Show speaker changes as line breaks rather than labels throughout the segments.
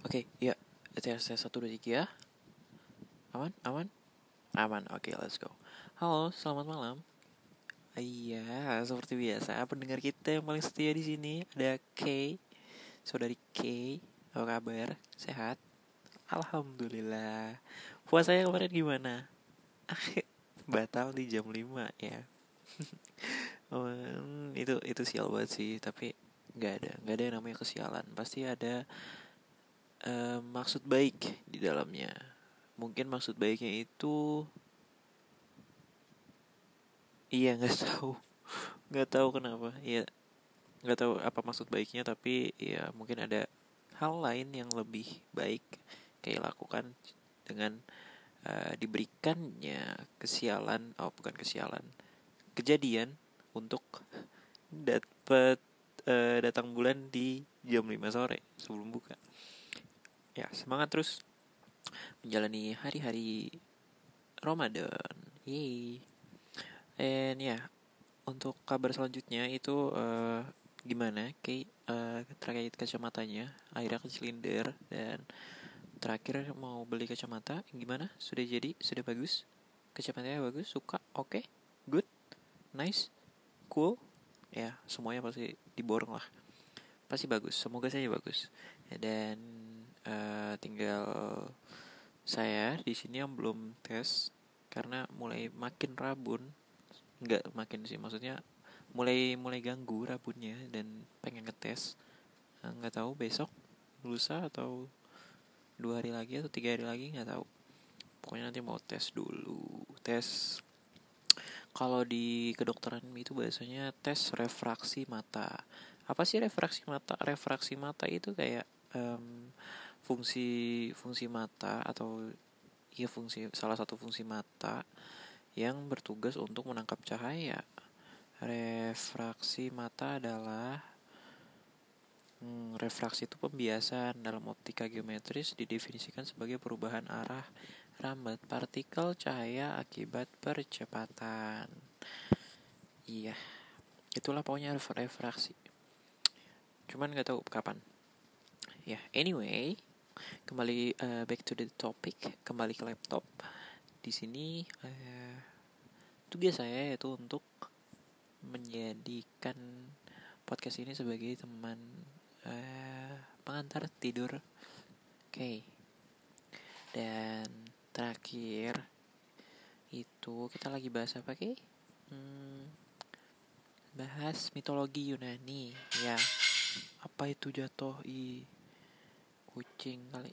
Oke, ya. Tes tes satu dua tiga. Aman, aman, aman. Oke, let's go. Halo, selamat malam. Iya, seperti biasa. Pendengar kita yang paling setia di sini ada K, saudari K. Apa kabar? Sehat? Alhamdulillah. Puasanya kemarin gimana? Batal di jam 5 ya. Itu itu sial banget sih, tapi nggak ada nggak ada yang namanya kesialan. Pasti ada uh, maksud baik di dalamnya. Mungkin maksud baiknya itu iya nggak tahu. Nggak tahu kenapa. Ya nggak tahu apa maksud baiknya tapi ya mungkin ada hal lain yang lebih baik kayak lakukan dengan uh, diberikannya kesialan oh bukan kesialan kejadian untuk dapat uh, datang bulan di jam 5 sore sebelum buka ya semangat terus menjalani hari-hari Ramadan. Yay. And ya yeah, untuk kabar selanjutnya itu uh, gimana kayak uh, terkait kacamatanya akhirnya kecilinder dan terakhir mau beli kacamata gimana? Sudah jadi sudah bagus? Kacamatanya bagus suka oke okay, good nice cool. Ya semuanya pasti diborong lah. Pasti bagus semoga saja bagus. Dan uh, tinggal saya di sini yang belum tes karena mulai makin rabun. Nggak makin sih maksudnya mulai mulai ganggu rabunnya dan pengen ngetes. Eh, nggak tahu besok lusa atau dua hari lagi atau tiga hari lagi nggak tahu. Pokoknya nanti mau tes dulu tes. Kalau di kedokteran itu biasanya tes refraksi mata. Apa sih refraksi mata? Refraksi mata itu kayak um, fungsi fungsi mata atau ya fungsi salah satu fungsi mata yang bertugas untuk menangkap cahaya. Refraksi mata adalah hmm, refraksi itu pembiasan dalam optika geometris didefinisikan sebagai perubahan arah rambat partikel cahaya akibat percepatan. Iya, itulah pokoknya refraksi. Cuman nggak tahu kapan. Ya, yeah, anyway, kembali uh, back to the topic. Kembali ke laptop. Di sini uh, tugas saya yaitu untuk menjadikan podcast ini sebagai teman uh, pengantar tidur. Oke. Okay. dan terakhir itu kita lagi bahas apa ke hmm, bahas mitologi Yunani. Ya apa itu jatuh i kucing kali.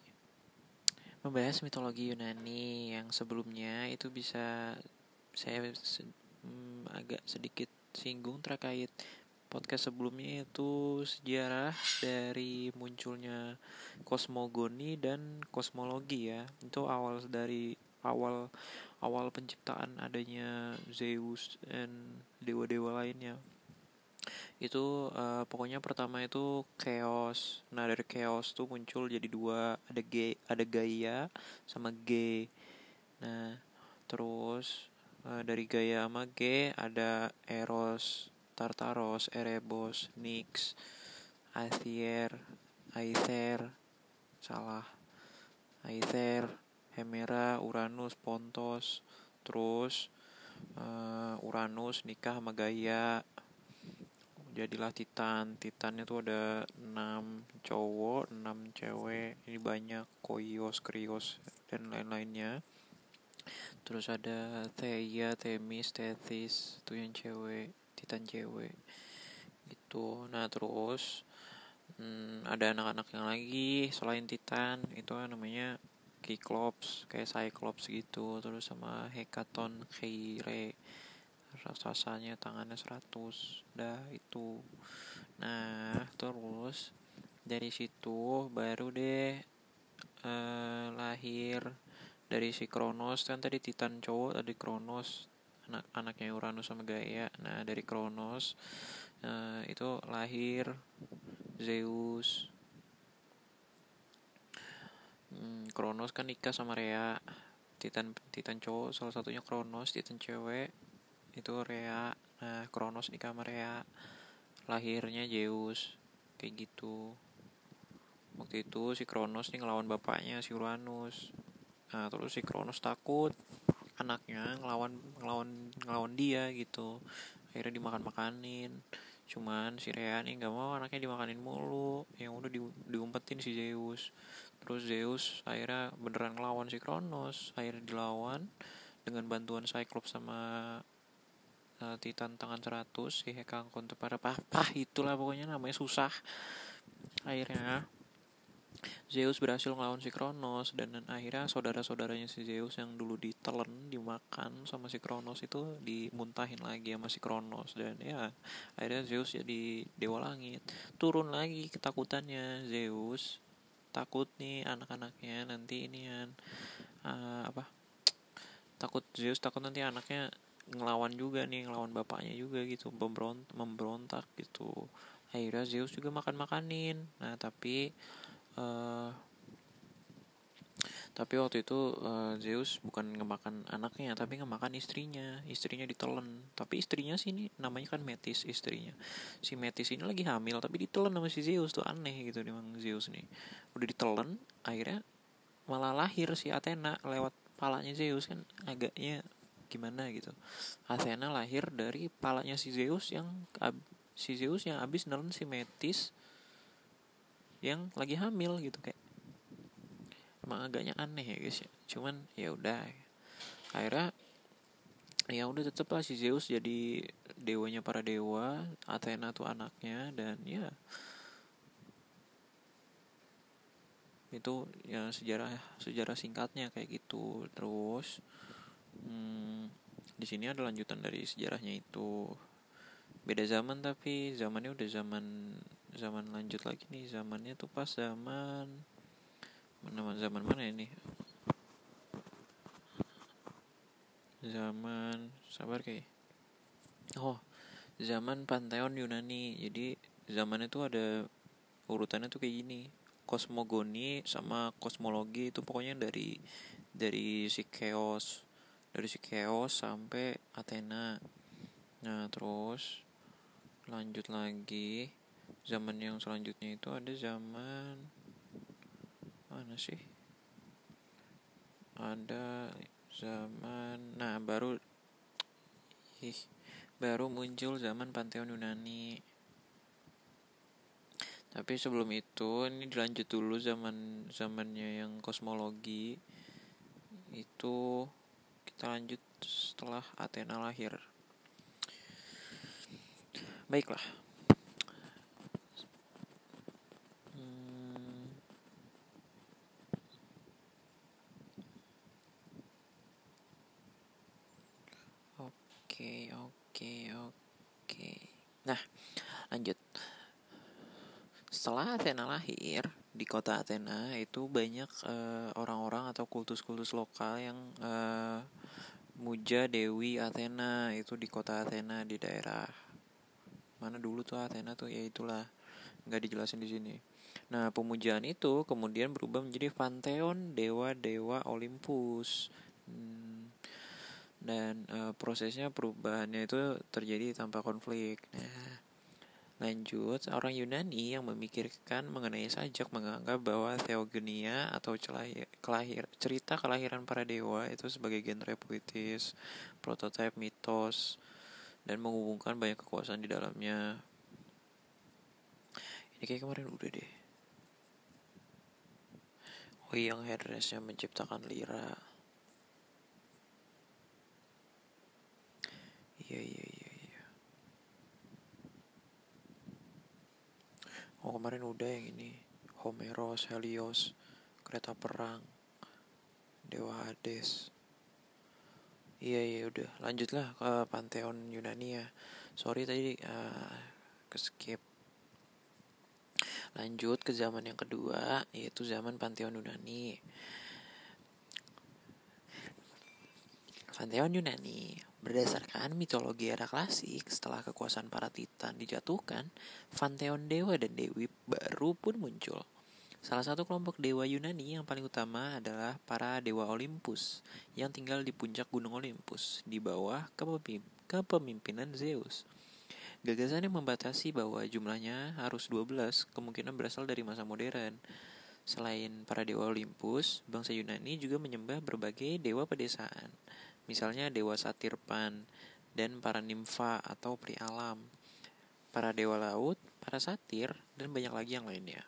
Membahas mitologi Yunani yang sebelumnya itu bisa saya hmm, agak sedikit singgung terkait podcast sebelumnya itu sejarah dari munculnya kosmogoni dan kosmologi ya. Itu awal dari awal awal penciptaan adanya Zeus dan dewa-dewa lainnya itu uh, pokoknya pertama itu chaos. Nah dari chaos tuh muncul jadi dua. Ada G ada Gaia sama G. Nah terus uh, dari Gaia sama G ada Eros Tartaros Erebos Nyx Aether Aether salah Aether Hemera Uranus Pontos terus uh, Uranus nikah sama Gaia jadilah Titan. Titannya tuh ada 6 cowok 6 cewek. Ini banyak Koios Krios dan lain-lainnya. Terus ada Theia Themis Tethys itu yang cewek Titan cewek. Itu nah terus hmm, ada anak-anak yang lagi selain Titan. Itu namanya Cyclops kayak Cyclops gitu. Terus sama Hekaton Keire raksasanya tangannya 100 dah itu. Nah terus dari situ baru deh uh, lahir dari si Kronos. Kan tadi Titan cowok tadi Kronos anak anaknya Uranus sama Gaia. Nah dari Kronos uh, itu lahir Zeus. Hmm, Kronos kan nikah sama Rhea. Titan Titan cowok salah satunya Kronos Titan cewek itu Rea. Nah Kronos nikah sama Rea. Lahirnya Zeus. Kayak gitu. Waktu itu si Kronos nih ngelawan bapaknya si Uranus. Nah terus si Kronos takut anaknya ngelawan ngelawan ngelawan dia gitu. Akhirnya dimakan makanin cuman si Rhea nih nggak mau anaknya dimakanin mulu. Yang udah di, diumpetin si Zeus. Terus Zeus akhirnya beneran ngelawan si Kronos. Akhirnya dilawan dengan bantuan Cyclops sama uh, Titan tangan 100 si Hekang para papa itulah pokoknya namanya susah. Akhirnya Zeus berhasil melawan si Kronos dan akhirnya saudara-saudaranya si Zeus yang dulu ditelan dimakan sama si Kronos itu dimuntahin lagi sama si Kronos. Dan ya akhirnya Zeus jadi dewa langit. Turun lagi ketakutannya. Zeus takut nih anak-anaknya nanti ini uh, apa? Takut Zeus takut nanti anaknya ngelawan juga nih ngelawan bapaknya juga gitu memberontak, memberontak gitu. Akhirnya Zeus juga makan makanin nah tapi uh, tapi waktu itu uh, Zeus bukan ngemakan anaknya tapi ngemakan istrinya. Istrinya ditelan tapi istrinya sih ini namanya kan Metis istrinya. Si Metis ini lagi hamil tapi ditelan sama si Zeus tuh. Aneh gitu memang Zeus nih. Udah ditelan akhirnya malah lahir si Athena lewat palanya Zeus kan. Agaknya gimana gitu. Athena lahir dari palanya si Zeus yang si Zeus yang abis nelen si Metis yang lagi hamil gitu kayak. Emang agaknya aneh ya guys ya. Cuman ya udah. Akhirnya ya udah tetep lah si Zeus jadi dewanya para dewa Athena tuh anaknya dan ya itu ya sejarah sejarah singkatnya kayak gitu. Terus hmm, di sini ada lanjutan dari sejarahnya itu. Beda zaman tapi zamannya udah zaman zaman lanjut lagi nih. Zamannya tuh pas zaman mana zaman mana ini? Zaman sabar kayak oh zaman pantheon Yunani. Jadi zamannya tuh ada urutannya tuh kayak gini. Kosmogoni sama kosmologi itu pokoknya dari dari si chaos dari si chaos sampai Athena. Nah terus lanjut lagi. Zaman yang selanjutnya itu ada zaman mana sih? Ada zaman nah baru ih baru muncul zaman Pantheon Yunani. Tapi sebelum itu ini dilanjut dulu zaman zamannya yang kosmologi. Itu kita lanjut setelah Athena lahir baiklah Oke, oke, oke. Nah, lanjut. Setelah Athena lahir, di kota Athena itu banyak eh, orang-orang atau kultus-kultus lokal yang uh, muja Dewi Athena itu di kota Athena di daerah mana dulu tuh Athena tuh ya itulah nggak dijelasin di sini. Nah pemujaan itu kemudian berubah menjadi pantheon dewa-dewa Olympus. Hmm, dan uh, prosesnya perubahannya itu terjadi tanpa konflik. Nah, lanjut orang Yunani yang memikirkan mengenai sajak menganggap bahwa Theogenia atau kelahir, cerita kelahiran para dewa itu sebagai genre puitis, prototipe mitos, dan menghubungkan banyak kekuasaan di dalamnya. Ini kayak kemarin udah deh. Oh yang Hermesnya menciptakan lira iya iya oh kemarin udah yang ini. Homeros Helios kereta perang Dewa Hades. Iya iya udah. Lanjutlah ke Pantheon Yunani ya. Sorry tadi uh, ke skip. Lanjut ke zaman yang kedua yaitu zaman Pantheon Yunani. Pantheon Yunani Berdasarkan mitologi era klasik, setelah kekuasaan para titan dijatuhkan, pantheon dewa dan dewi baru pun muncul. Salah satu kelompok dewa Yunani yang paling utama adalah para dewa Olympus yang tinggal di puncak gunung Olympus di bawah kepemimpinan Zeus. Gagasan yang membatasi bahwa jumlahnya harus 12 kemungkinan berasal dari masa modern. Selain para dewa Olympus, bangsa Yunani juga menyembah berbagai dewa pedesaan. Misalnya dewa Satirpan dan para nimfa atau pri alam. Para dewa laut, para satir, dan banyak lagi yang lainnya.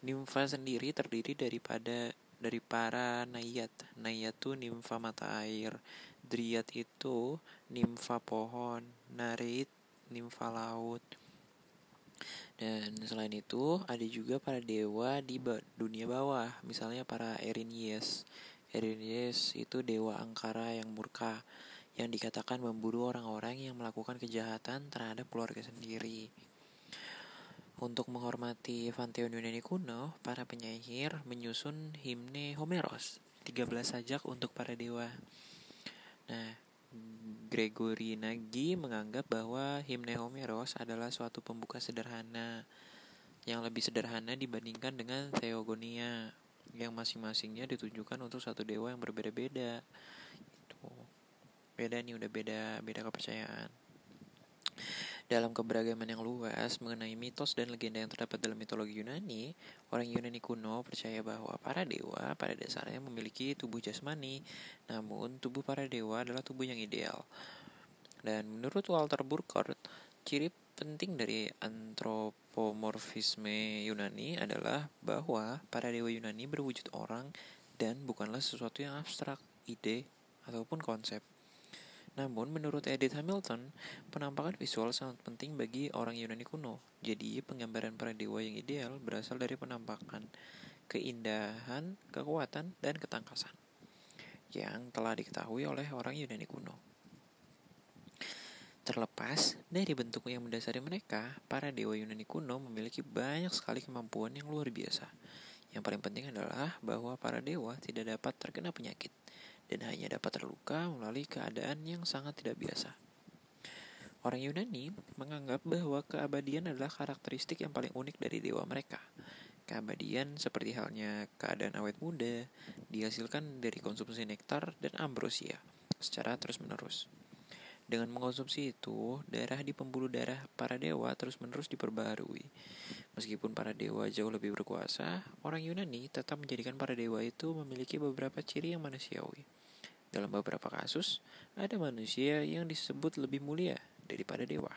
Nimfa sendiri terdiri daripada dari para nayat. Nayat itu nimfa mata air. Driat itu nimfa pohon. Narit nimfa laut. Dan selain itu ada juga para dewa di dunia bawah, misalnya para Erinies. Erinies itu dewa angkara yang murka, yang dikatakan memburu orang-orang yang melakukan kejahatan terhadap keluarga sendiri. Untuk menghormati Pantheon Yunani kuno, para penyair menyusun himne Homeros, 13 sajak untuk para dewa. Nah, Gregory Nagy menganggap bahwa himne Homeros adalah suatu pembuka sederhana yang lebih sederhana dibandingkan dengan Theogonia yang masing-masingnya ditunjukkan untuk satu dewa yang berbeda-beda. Itu beda nih udah beda beda kepercayaan. Dalam keberagaman yang luas mengenai mitos dan legenda yang terdapat dalam mitologi Yunani, orang Yunani kuno percaya bahwa para dewa pada dasarnya memiliki tubuh jasmani, namun tubuh para dewa adalah tubuh yang ideal. Dan menurut Walter Burkhardt, ciri penting dari antropomorfisme Yunani adalah bahwa para dewa Yunani berwujud orang dan bukanlah sesuatu yang abstrak, ide, ataupun konsep. Namun, menurut Edith Hamilton, penampakan visual sangat penting bagi orang Yunani kuno. Jadi, penggambaran para dewa yang ideal berasal dari penampakan, keindahan, kekuatan, dan ketangkasan yang telah diketahui oleh orang Yunani kuno. Terlepas dari bentuk yang mendasari mereka, para dewa Yunani kuno memiliki banyak sekali kemampuan yang luar biasa. Yang paling penting adalah bahwa para dewa tidak dapat terkena penyakit dan hanya dapat terluka melalui keadaan yang sangat tidak biasa. Orang Yunani menganggap bahwa keabadian adalah karakteristik yang paling unik dari dewa mereka. Keabadian seperti halnya keadaan awet muda dihasilkan dari konsumsi nektar dan ambrosia secara terus-menerus. Dengan mengkonsumsi itu, darah di pembuluh darah para dewa terus-menerus diperbarui. Meskipun para dewa jauh lebih berkuasa, orang Yunani tetap menjadikan para dewa itu memiliki beberapa ciri yang manusiawi. Dalam beberapa kasus, ada manusia yang disebut lebih mulia daripada dewa.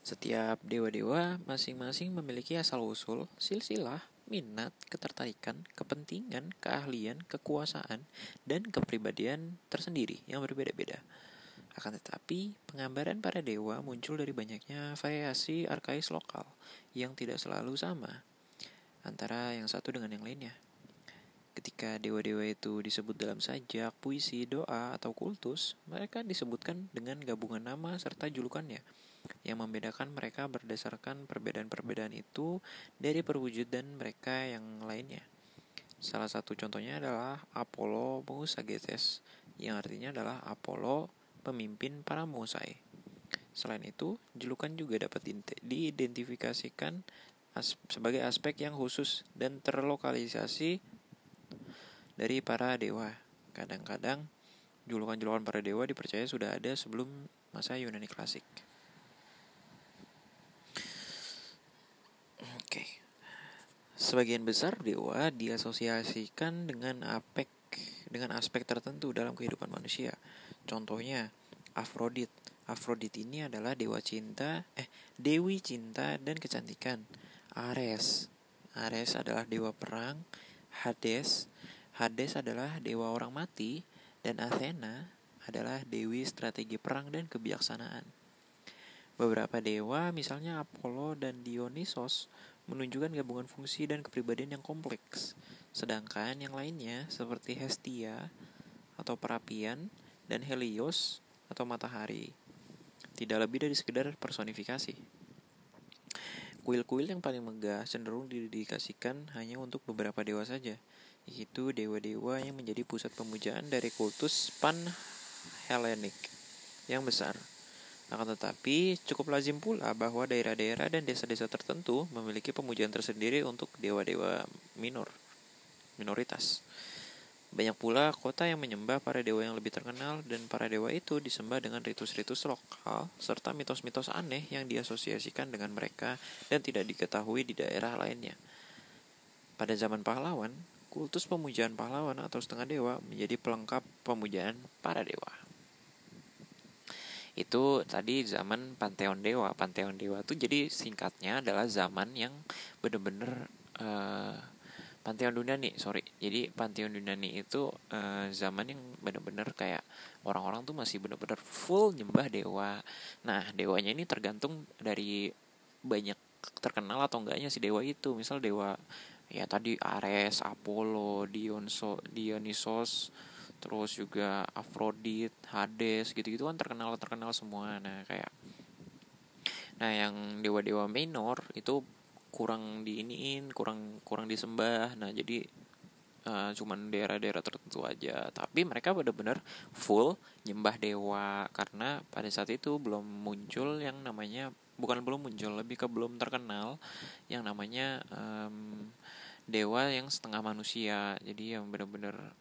Setiap dewa-dewa masing-masing memiliki asal-usul, silsilah, minat, ketertarikan, kepentingan, keahlian, kekuasaan, dan kepribadian tersendiri yang berbeda-beda. Akan tetapi, penggambaran para dewa muncul dari banyaknya variasi arkais lokal yang tidak selalu sama antara yang satu dengan yang lainnya. Ketika dewa-dewa itu disebut dalam sajak, puisi, doa, atau kultus, mereka disebutkan dengan gabungan nama serta julukannya, yang membedakan mereka berdasarkan perbedaan-perbedaan itu dari perwujudan mereka yang lainnya. Salah satu contohnya adalah Apollo Musagetes, yang artinya adalah Apollo, pemimpin para Musai. Selain itu, julukan juga dapat diidentifikasikan as sebagai aspek yang khusus dan terlokalisasi dari para dewa. Kadang-kadang julukan-julukan para dewa dipercaya sudah ada sebelum masa Yunani klasik. Oke. Sebagian besar dewa diasosiasikan dengan aspek dengan aspek tertentu dalam kehidupan manusia. Contohnya Afrodit. Afrodit ini adalah dewa cinta, eh dewi cinta dan kecantikan. Ares. Ares adalah dewa perang. Hades Hades adalah dewa orang mati dan Athena adalah dewi strategi perang dan kebijaksanaan. Beberapa dewa, misalnya Apollo dan Dionysos, menunjukkan gabungan fungsi dan kepribadian yang kompleks. Sedangkan yang lainnya, seperti Hestia atau perapian dan Helios atau matahari, tidak lebih dari sekedar personifikasi. Kuil-kuil yang paling megah cenderung didedikasikan hanya untuk beberapa dewa saja, yaitu dewa-dewa yang menjadi pusat pemujaan dari kultus Pan Hellenic yang besar. Akan tetapi, cukup lazim pula bahwa daerah-daerah dan desa-desa tertentu memiliki pemujaan tersendiri untuk dewa-dewa minor, minoritas. Banyak pula kota yang menyembah para dewa yang lebih terkenal dan para dewa itu disembah dengan ritus-ritus lokal serta mitos-mitos aneh yang diasosiasikan dengan mereka dan tidak diketahui di daerah lainnya. Pada zaman pahlawan, kultus pemujaan pahlawan atau setengah dewa menjadi pelengkap pemujaan para dewa. Itu tadi zaman Pantheon Dewa. Pantheon Dewa itu jadi singkatnya adalah zaman yang benar-benar uh, Pantheon Yunani, sorry. Jadi Pantheon Yunani itu uh, zaman yang benar-benar kayak orang-orang tuh masih benar-benar full nyembah dewa. Nah, dewanya ini tergantung dari banyak terkenal atau enggaknya si dewa itu. Misal dewa ya tadi Ares, Apollo, Dionso, Dionysos, terus juga Aphrodite, Hades gitu-gitu kan terkenal-terkenal semua. Nah, kayak Nah, yang dewa-dewa minor itu kurang diiniin kurang kurang disembah. Nah jadi uh, cuman daerah-daerah tertentu aja. Tapi mereka benar-benar full nyembah dewa. Karena pada saat itu belum muncul yang namanya bukan belum muncul lebih ke belum terkenal yang namanya um, dewa yang setengah manusia. Jadi yang benar-benar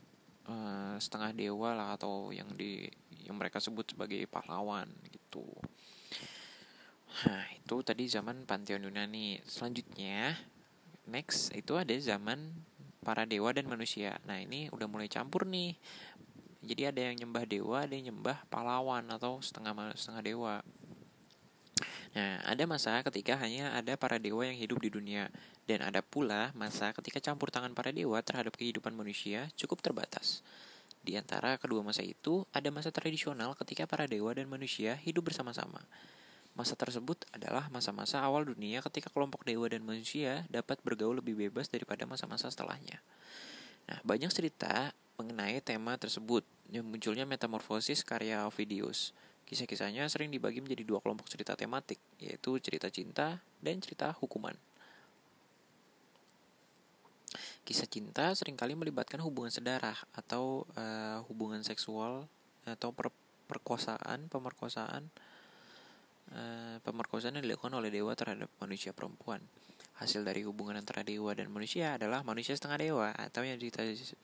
uh, setengah dewa lah atau yang di yang mereka sebut sebagai pahlawan gitu Nah, itu tadi zaman Pantheon Yunani. Selanjutnya, next itu ada zaman para dewa dan manusia. Nah, ini udah mulai campur nih. Jadi ada yang nyembah dewa, ada yang nyembah pahlawan atau setengah setengah dewa. Nah, ada masa ketika hanya ada para dewa yang hidup di dunia dan ada pula masa ketika campur tangan para dewa terhadap kehidupan manusia cukup terbatas. Di antara kedua masa itu, ada masa tradisional ketika para dewa dan manusia hidup bersama-sama. Masa tersebut adalah masa-masa awal dunia ketika kelompok dewa dan manusia dapat bergaul lebih bebas daripada masa-masa setelahnya. Nah, banyak cerita mengenai tema tersebut yang munculnya metamorfosis karya Ovidius. Kisah-kisahnya sering dibagi menjadi dua kelompok cerita tematik, yaitu cerita cinta dan cerita hukuman. Kisah cinta sering kali melibatkan hubungan sedarah atau uh, hubungan seksual atau per perkosaan, pemerkosaan, Eh, pemerkosaan yang dilakukan oleh dewa terhadap manusia perempuan. Hasil dari hubungan antara dewa dan manusia adalah manusia setengah dewa atau yang,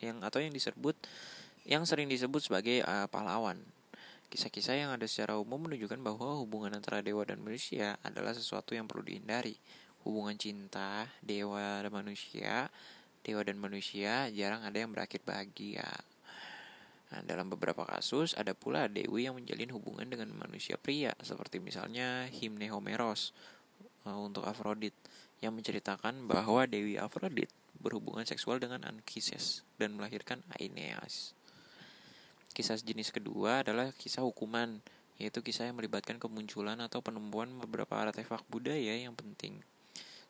yang atau yang disebut yang sering disebut sebagai uh, pahlawan. Kisah-kisah yang ada secara umum menunjukkan bahwa hubungan antara dewa dan manusia adalah sesuatu yang perlu dihindari. Hubungan cinta dewa dan manusia, dewa dan manusia jarang ada yang berakhir bahagia. Nah, dalam beberapa kasus ada pula dewi yang menjalin hubungan dengan manusia pria, seperti misalnya himne Homeros uh, untuk Afrodit yang menceritakan bahwa Dewi Afrodit berhubungan seksual dengan Anchises dan melahirkan Aeneas. Kisah jenis kedua adalah kisah hukuman, yaitu kisah yang melibatkan kemunculan atau penemuan beberapa artefak budaya yang penting.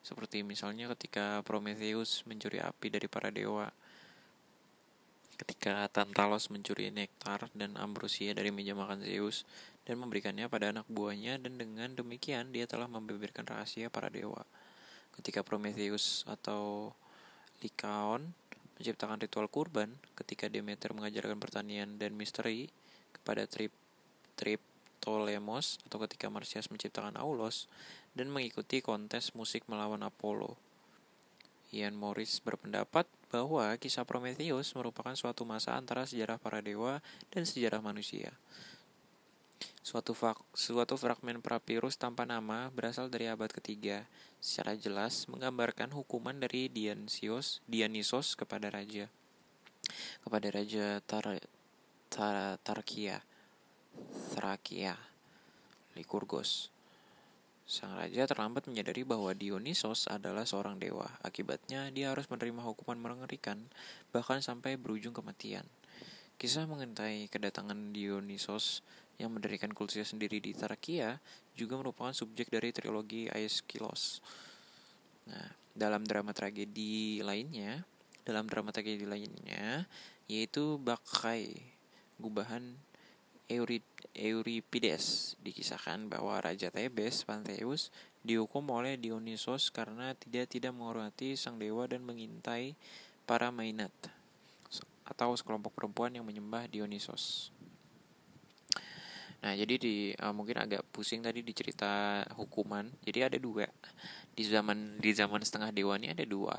Seperti misalnya ketika Prometheus mencuri api dari para dewa, ketika Tantalos mencuri nektar dan ambrosia dari meja makan Zeus dan memberikannya pada anak buahnya dan dengan demikian dia telah membeberkan rahasia para dewa. Ketika Prometheus atau Lycaon menciptakan ritual kurban, ketika Demeter mengajarkan pertanian dan misteri kepada Trip Triptolemos atau ketika Marsyas menciptakan Aulos dan mengikuti kontes musik melawan Apollo. Ian Morris berpendapat bahwa kisah Prometheus merupakan suatu masa antara sejarah para dewa dan sejarah manusia. Suatu, suatu fragmen papirus tanpa nama berasal dari abad ketiga, secara jelas menggambarkan hukuman dari Dionysios, Dionysos kepada raja, kepada raja Tar, Tar, Tarkia, Thrakia, Lycurgos. Sang raja terlambat menyadari bahwa Dionysos adalah seorang dewa. Akibatnya, dia harus menerima hukuman mengerikan, bahkan sampai berujung kematian. Kisah mengenai kedatangan Dionysos yang mendirikan kultusnya sendiri di Tarakia juga merupakan subjek dari trilogi Aeschylus. Nah, dalam drama tragedi lainnya, dalam drama tragedi lainnya, yaitu Bakai, gubahan Euripides dikisahkan bahwa Raja Tebes, Pantheus, dihukum oleh Dionysos karena tidak tidak menghormati sang dewa dan mengintai para mainat atau sekelompok perempuan yang menyembah Dionysos. Nah, jadi di uh, mungkin agak pusing tadi di cerita hukuman. Jadi ada dua. Di zaman di zaman setengah dewa ini ada dua.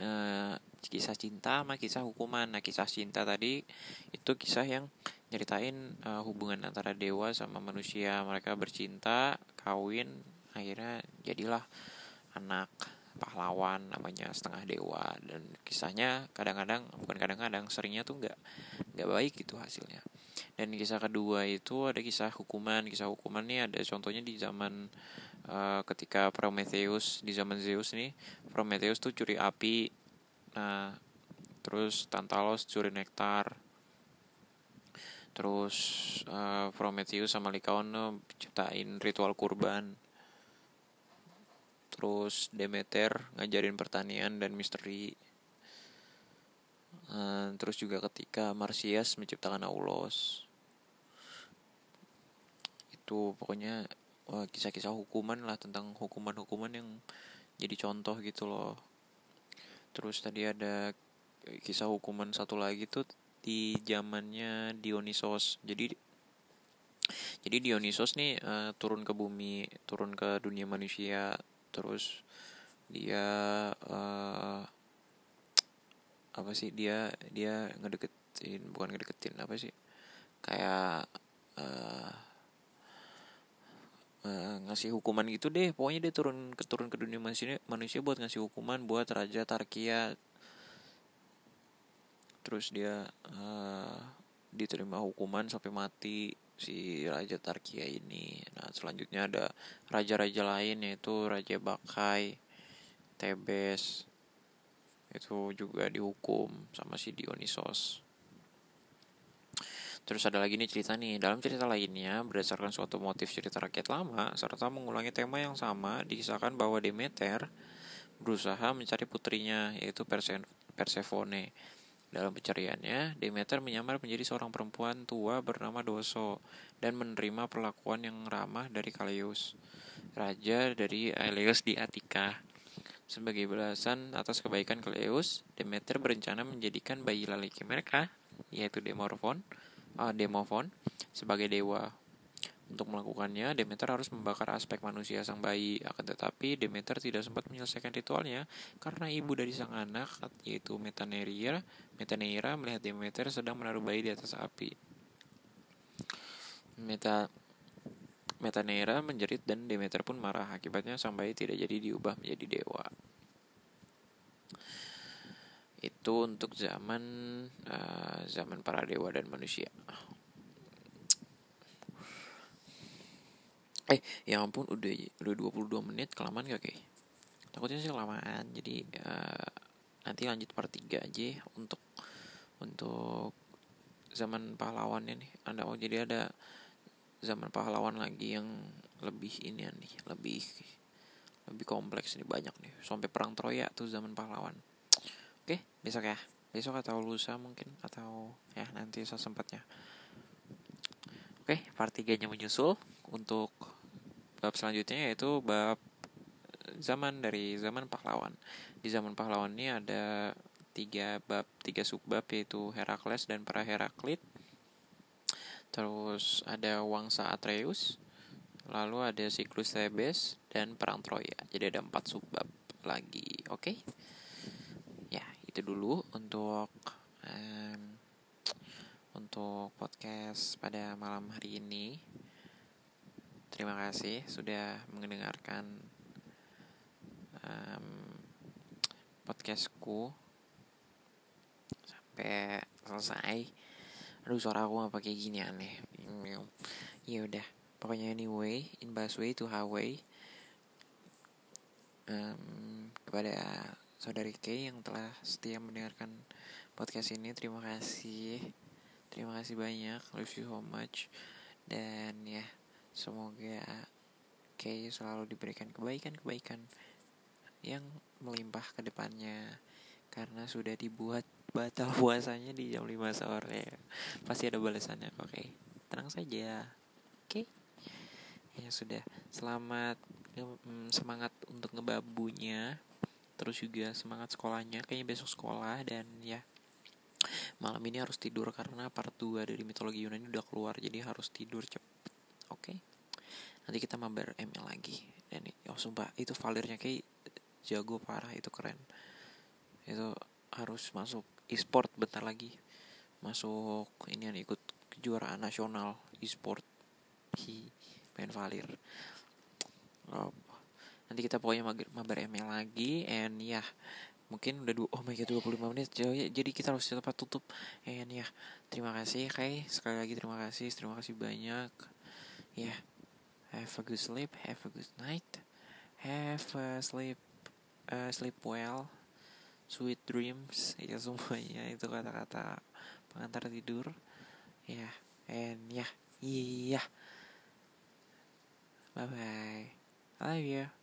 Uh, kisah cinta sama kisah hukuman. Nah kisah cinta tadi itu kisah yang nyeritain uh, hubungan antara dewa sama manusia. Mereka bercinta kawin akhirnya jadilah anak pahlawan namanya setengah dewa. Dan kisahnya kadang-kadang bukan kadang-kadang seringnya tuh nggak nggak baik gitu hasilnya. Dan kisah kedua itu ada kisah hukuman. Kisah hukuman nih ada contohnya di zaman uh, ketika Prometheus di zaman Zeus nih Prometheus tuh curi api. Nah terus Tantalos curi nektar. Terus uh, Prometheus sama Lycaon ciptain ritual kurban terus Demeter ngajarin pertanian dan misteri. Uh, terus juga ketika Marsyas menciptakan Aulos. Itu pokoknya kisah-kisah hukuman lah tentang hukuman-hukuman yang jadi contoh gitu loh. Terus tadi ada kisah hukuman satu lagi tuh di zamannya Dionysos. Jadi jadi Dionysos nih uh, turun ke bumi turun ke dunia manusia terus dia uh, apa sih dia dia ngedeketin bukan ngedeketin apa sih kayak uh, uh, ngasih hukuman gitu deh. Pokoknya dia turun ke turun ke dunia manusia manusia buat ngasih hukuman buat raja Tarkia. Terus dia uh, diterima hukuman sampai mati si Raja Tarkia ini. Nah, selanjutnya ada raja-raja lain yaitu Raja Bakai, Tebes. Itu juga dihukum sama si Dionysos. Terus ada lagi nih cerita nih, dalam cerita lainnya berdasarkan suatu motif cerita rakyat lama serta mengulangi tema yang sama dikisahkan bahwa Demeter berusaha mencari putrinya yaitu Persephone dalam pencariannya, Demeter menyamar menjadi seorang perempuan tua bernama Doso dan menerima perlakuan yang ramah dari Kaleus, raja dari Aeleus di Attika. Sebagai balasan atas kebaikan Kaleus, Demeter berencana menjadikan bayi lelaki mereka, yaitu Demorphon, uh, Demophon, sebagai dewa. Untuk melakukannya, Demeter harus membakar aspek manusia sang bayi. Akan tetapi, Demeter tidak sempat menyelesaikan ritualnya karena ibu dari sang anak, yaitu Metaneira, Metaneira melihat Demeter sedang menaruh bayi di atas api. Meta Metaneira menjerit dan Demeter pun marah. Akibatnya sang bayi tidak jadi diubah menjadi dewa. Itu untuk zaman uh, zaman para dewa dan manusia. Eh ya ampun udah udah 22 menit kelamaan gak kayak takutnya sih kelamaan jadi uh, nanti lanjut part 3 aja untuk untuk zaman pahlawannya nih. Ada oh jadi ada zaman pahlawan lagi yang lebih ini nih lebih lebih kompleks nih banyak nih. Sampai perang Troya tuh zaman pahlawan. Oke besok ya. Besok atau lusa mungkin atau ya nanti sempatnya oke part 3 nya menyusul untuk bab selanjutnya yaitu bab zaman dari zaman pahlawan. Di zaman pahlawan ini ada tiga bab, tiga subbab yaitu Herakles dan para Heraklit. Terus ada Wangsa Atreus, lalu ada siklus Thebes dan perang Troya. Jadi ada empat subbab lagi, oke? Okay? Ya itu dulu untuk um, untuk podcast pada malam hari ini. Terima kasih sudah mendengarkan um, podcastku sampai selesai. Aduh suara aku apa kayak gini aneh. Ya udah, pokoknya anyway, in busway to highway. Um, kepada saudari K yang telah setia mendengarkan podcast ini, terima kasih. Terima kasih banyak, love you so much. Dan ya, Semoga Kay selalu diberikan kebaikan-kebaikan yang melimpah ke depannya karena sudah dibuat batal puasanya di jam 5 sore. Pasti ada balasannya. Oke. Okay. Tenang saja. Oke. Okay. Ya sudah. Selamat mm, semangat untuk ngebabunya. Terus juga semangat sekolahnya. Kayaknya besok sekolah dan ya malam ini harus tidur karena part 2 dari mitologi Yunani udah keluar jadi harus tidur cepet oke okay? Nanti kita mabar ML lagi. Dan oh sumpah itu valirnya kayak jago parah itu keren. Itu harus masuk e-sport bentar lagi. Masuk ini yang ikut kejuaraan nasional e-sport. Hi main valir. Oh, nanti kita pokoknya mabar ML lagi and ya yeah, mungkin udah dua oh my god 25 menit. Jadi kita harus cepat tutup. And ya terima kasih Kai sekali lagi terima kasih terima kasih banyak. Ya. yeah, have a good sleep have a good night have a sleep uh, sleep well sweet dreams ya semuanya itu kata-kata pengantar tidur. Ya yeah, and ya yeah, iya. Yeah. bye bye I love you